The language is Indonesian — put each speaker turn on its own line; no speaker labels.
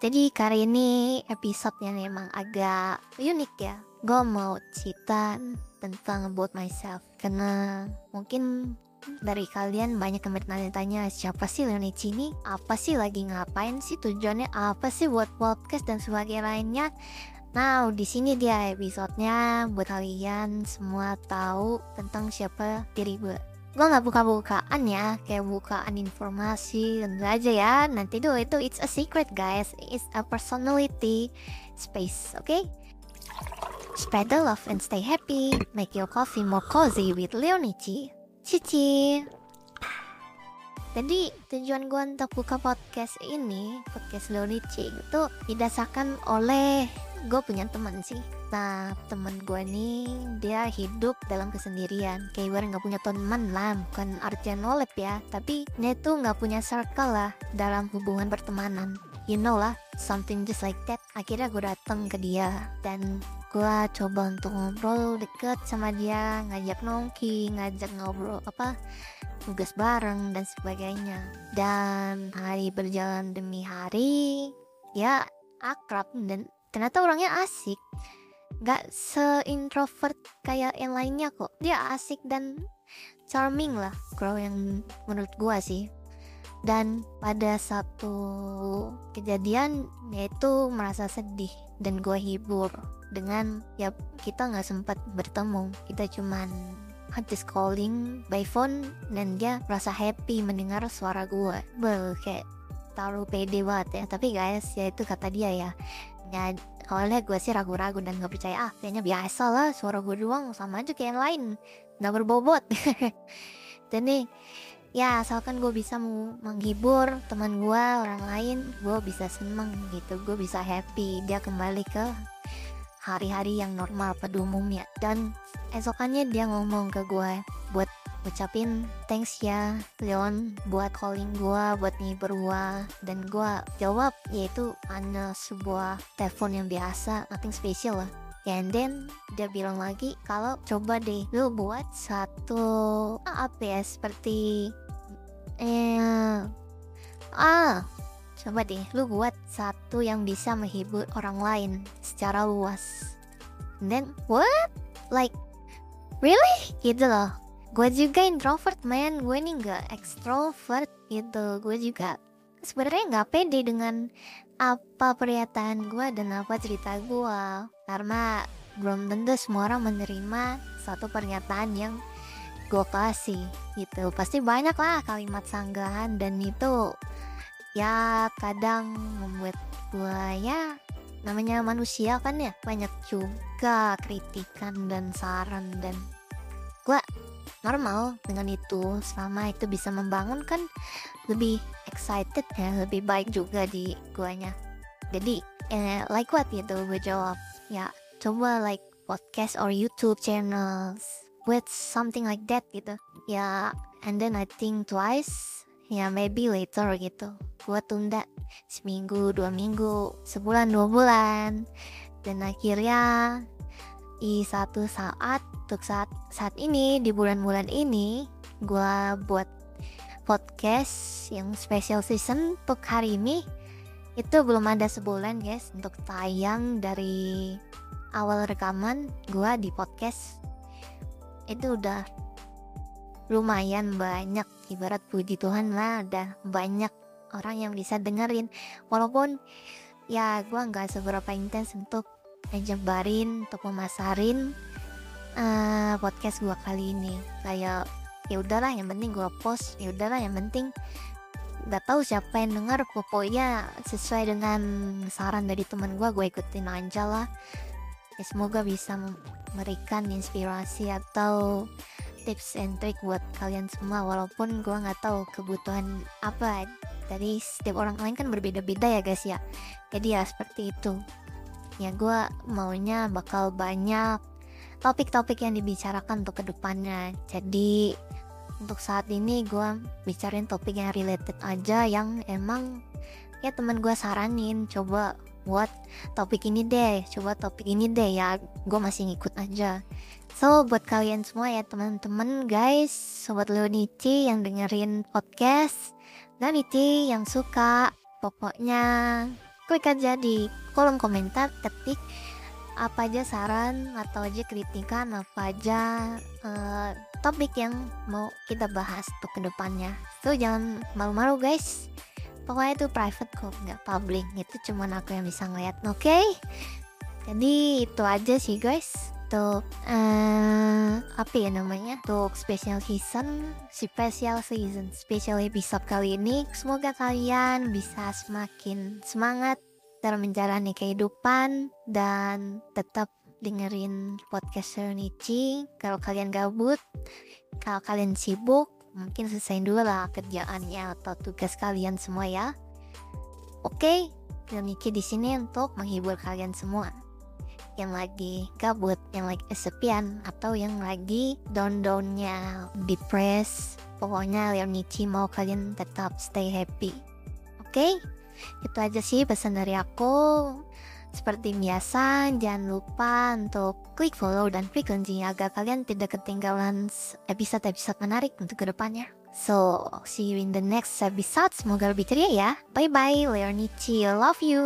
Jadi kali ini episode yang emang agak unik ya. Gue mau cerita tentang about myself karena mungkin dari kalian banyak yang bertanya-tanya siapa sih Leonici ini? Apa sih lagi ngapain sih tujuannya? Apa sih buat podcast dan sebagainya lainnya? Nah, di sini dia episodenya buat kalian semua tahu tentang siapa diri gue gue nggak buka-bukaan ya kayak bukaan informasi tentu aja ya. Nanti tuh itu it's a secret guys. It's a personality space oke? Okay? spread the love and stay happy. Make your coffee more cozy with Leonici Cici. Jadi tujuan gue untuk buka podcast ini podcast Leonici itu didasarkan oleh gue punya teman sih. Nah teman gue nih dia hidup dalam kesendirian. Kayak gue nggak punya teman lah bukan artian nolep ya. Tapi dia tuh nggak punya circle lah dalam hubungan pertemanan. You know lah something just like that. Akhirnya gue datang ke dia. Dan gue coba untuk ngobrol deket sama dia ngajak nongki ngajak ngobrol apa tugas bareng dan sebagainya. Dan hari berjalan demi hari ya akrab dan ternyata orangnya asik? Gak se-introvert kayak yang lainnya kok. Dia asik dan charming lah kalau yang menurut gua sih. Dan pada satu kejadian yaitu merasa sedih dan gua hibur dengan ya kita nggak sempat bertemu. Kita cuman habis calling by phone dan dia merasa happy mendengar suara gue Bel, kayak taruh pede banget ya. Tapi guys ya itu kata dia ya ya awalnya gue sih ragu-ragu dan gak percaya ah kayaknya biasa lah suara gue doang sama aja kayak yang lain nggak berbobot. Dan nih ya asalkan gue bisa menghibur teman gue orang lain gue bisa seneng gitu gue bisa happy dia kembali ke hari-hari yang normal pada umumnya. Dan esokannya dia ngomong ke gue buat ucapin thanks ya Leon buat calling gue buat ngibur gue dan gue jawab yaitu hanya sebuah telepon yang biasa nothing special lah. And then dia bilang lagi kalau coba deh lu buat satu apa ya seperti eh ah coba deh lu buat satu yang bisa menghibur orang lain secara luas. And then what? Like really? Gitu loh gue juga introvert man gue nih nggak extrovert gitu. Gue juga sebenarnya nggak pede dengan apa pernyataan gue dan apa cerita gue karena belum tentu semua orang menerima satu pernyataan yang gue kasih gitu. Pasti banyak lah kalimat sanggahan dan itu ya kadang membuat gue ya namanya manusia kan ya banyak juga kritikan dan saran dan gue normal. Dengan itu selama itu bisa membangun kan lebih excited ya lebih baik juga di guanya. Jadi eh, like what gitu gue jawab. Ya coba like podcast or YouTube channels with something like that gitu. Ya and then I think twice. Ya maybe later gitu. Gue tunda seminggu dua minggu sebulan dua bulan. Dan akhirnya di satu saat untuk saat saat ini di bulan-bulan ini gue buat podcast yang special season untuk hari ini. Itu belum ada sebulan guys untuk tayang dari awal rekaman gue di podcast. Itu udah lumayan banyak ibarat puji Tuhan lah ada banyak orang yang bisa dengerin. Walaupun ya gue nggak seberapa intens untuk nyebarin untuk memasarin uh, podcast gue kali ini. Kayak ya udahlah yang penting gue post ya udahlah yang penting nggak tahu siapa yang dengar pokoknya sesuai dengan saran dari teman gue gue ikutin aja lah. Ya semoga bisa memberikan inspirasi atau tips and trick buat kalian semua walaupun gue nggak tahu kebutuhan apa. Dari setiap orang lain kan berbeda-beda ya guys ya. Jadi ya seperti itu ya gue maunya bakal banyak topik-topik yang dibicarakan untuk ke depannya. Jadi untuk saat ini gue bicarain topik yang related aja yang emang ya teman gue saranin. Coba buat topik ini deh coba topik ini deh ya gue masih ngikut aja. So buat kalian semua ya teman-teman guys sobat Leonici yang dengerin podcast dan yang suka pokoknya klik aja di kolom komentar ketik apa aja saran atau aja kritikan apa aja uh, topik yang mau kita bahas untuk ke depannya. So jangan malu-malu guys. Pokoknya itu private kok nggak public. Itu cuma aku yang bisa ngeliat oke? Okay? jadi itu aja sih guys untuk uh, apa ya namanya? Untuk special season special season special episode kali ini semoga kalian bisa semakin semangat dalam menjalani kehidupan dan tetap dengerin podcast Serenichi kalau kalian gabut kalau kalian sibuk mungkin selesai dulu lah kerjaannya atau tugas kalian semua ya. Oke okay, Serenichi di sini untuk menghibur kalian semua yang lagi gabut, yang lagi kesepian, atau yang lagi down-downnya, depressed. Pokoknya Leonici mau kalian tetap stay happy. Oke? Okay? Itu aja sih pesan dari aku. Seperti biasa, jangan lupa untuk klik follow dan klik loncengnya agar kalian tidak ketinggalan episode-episode menarik untuk ke depannya. So, see you in the next episode. Semoga lebih ceria ya. Bye-bye, Leonici. Love you.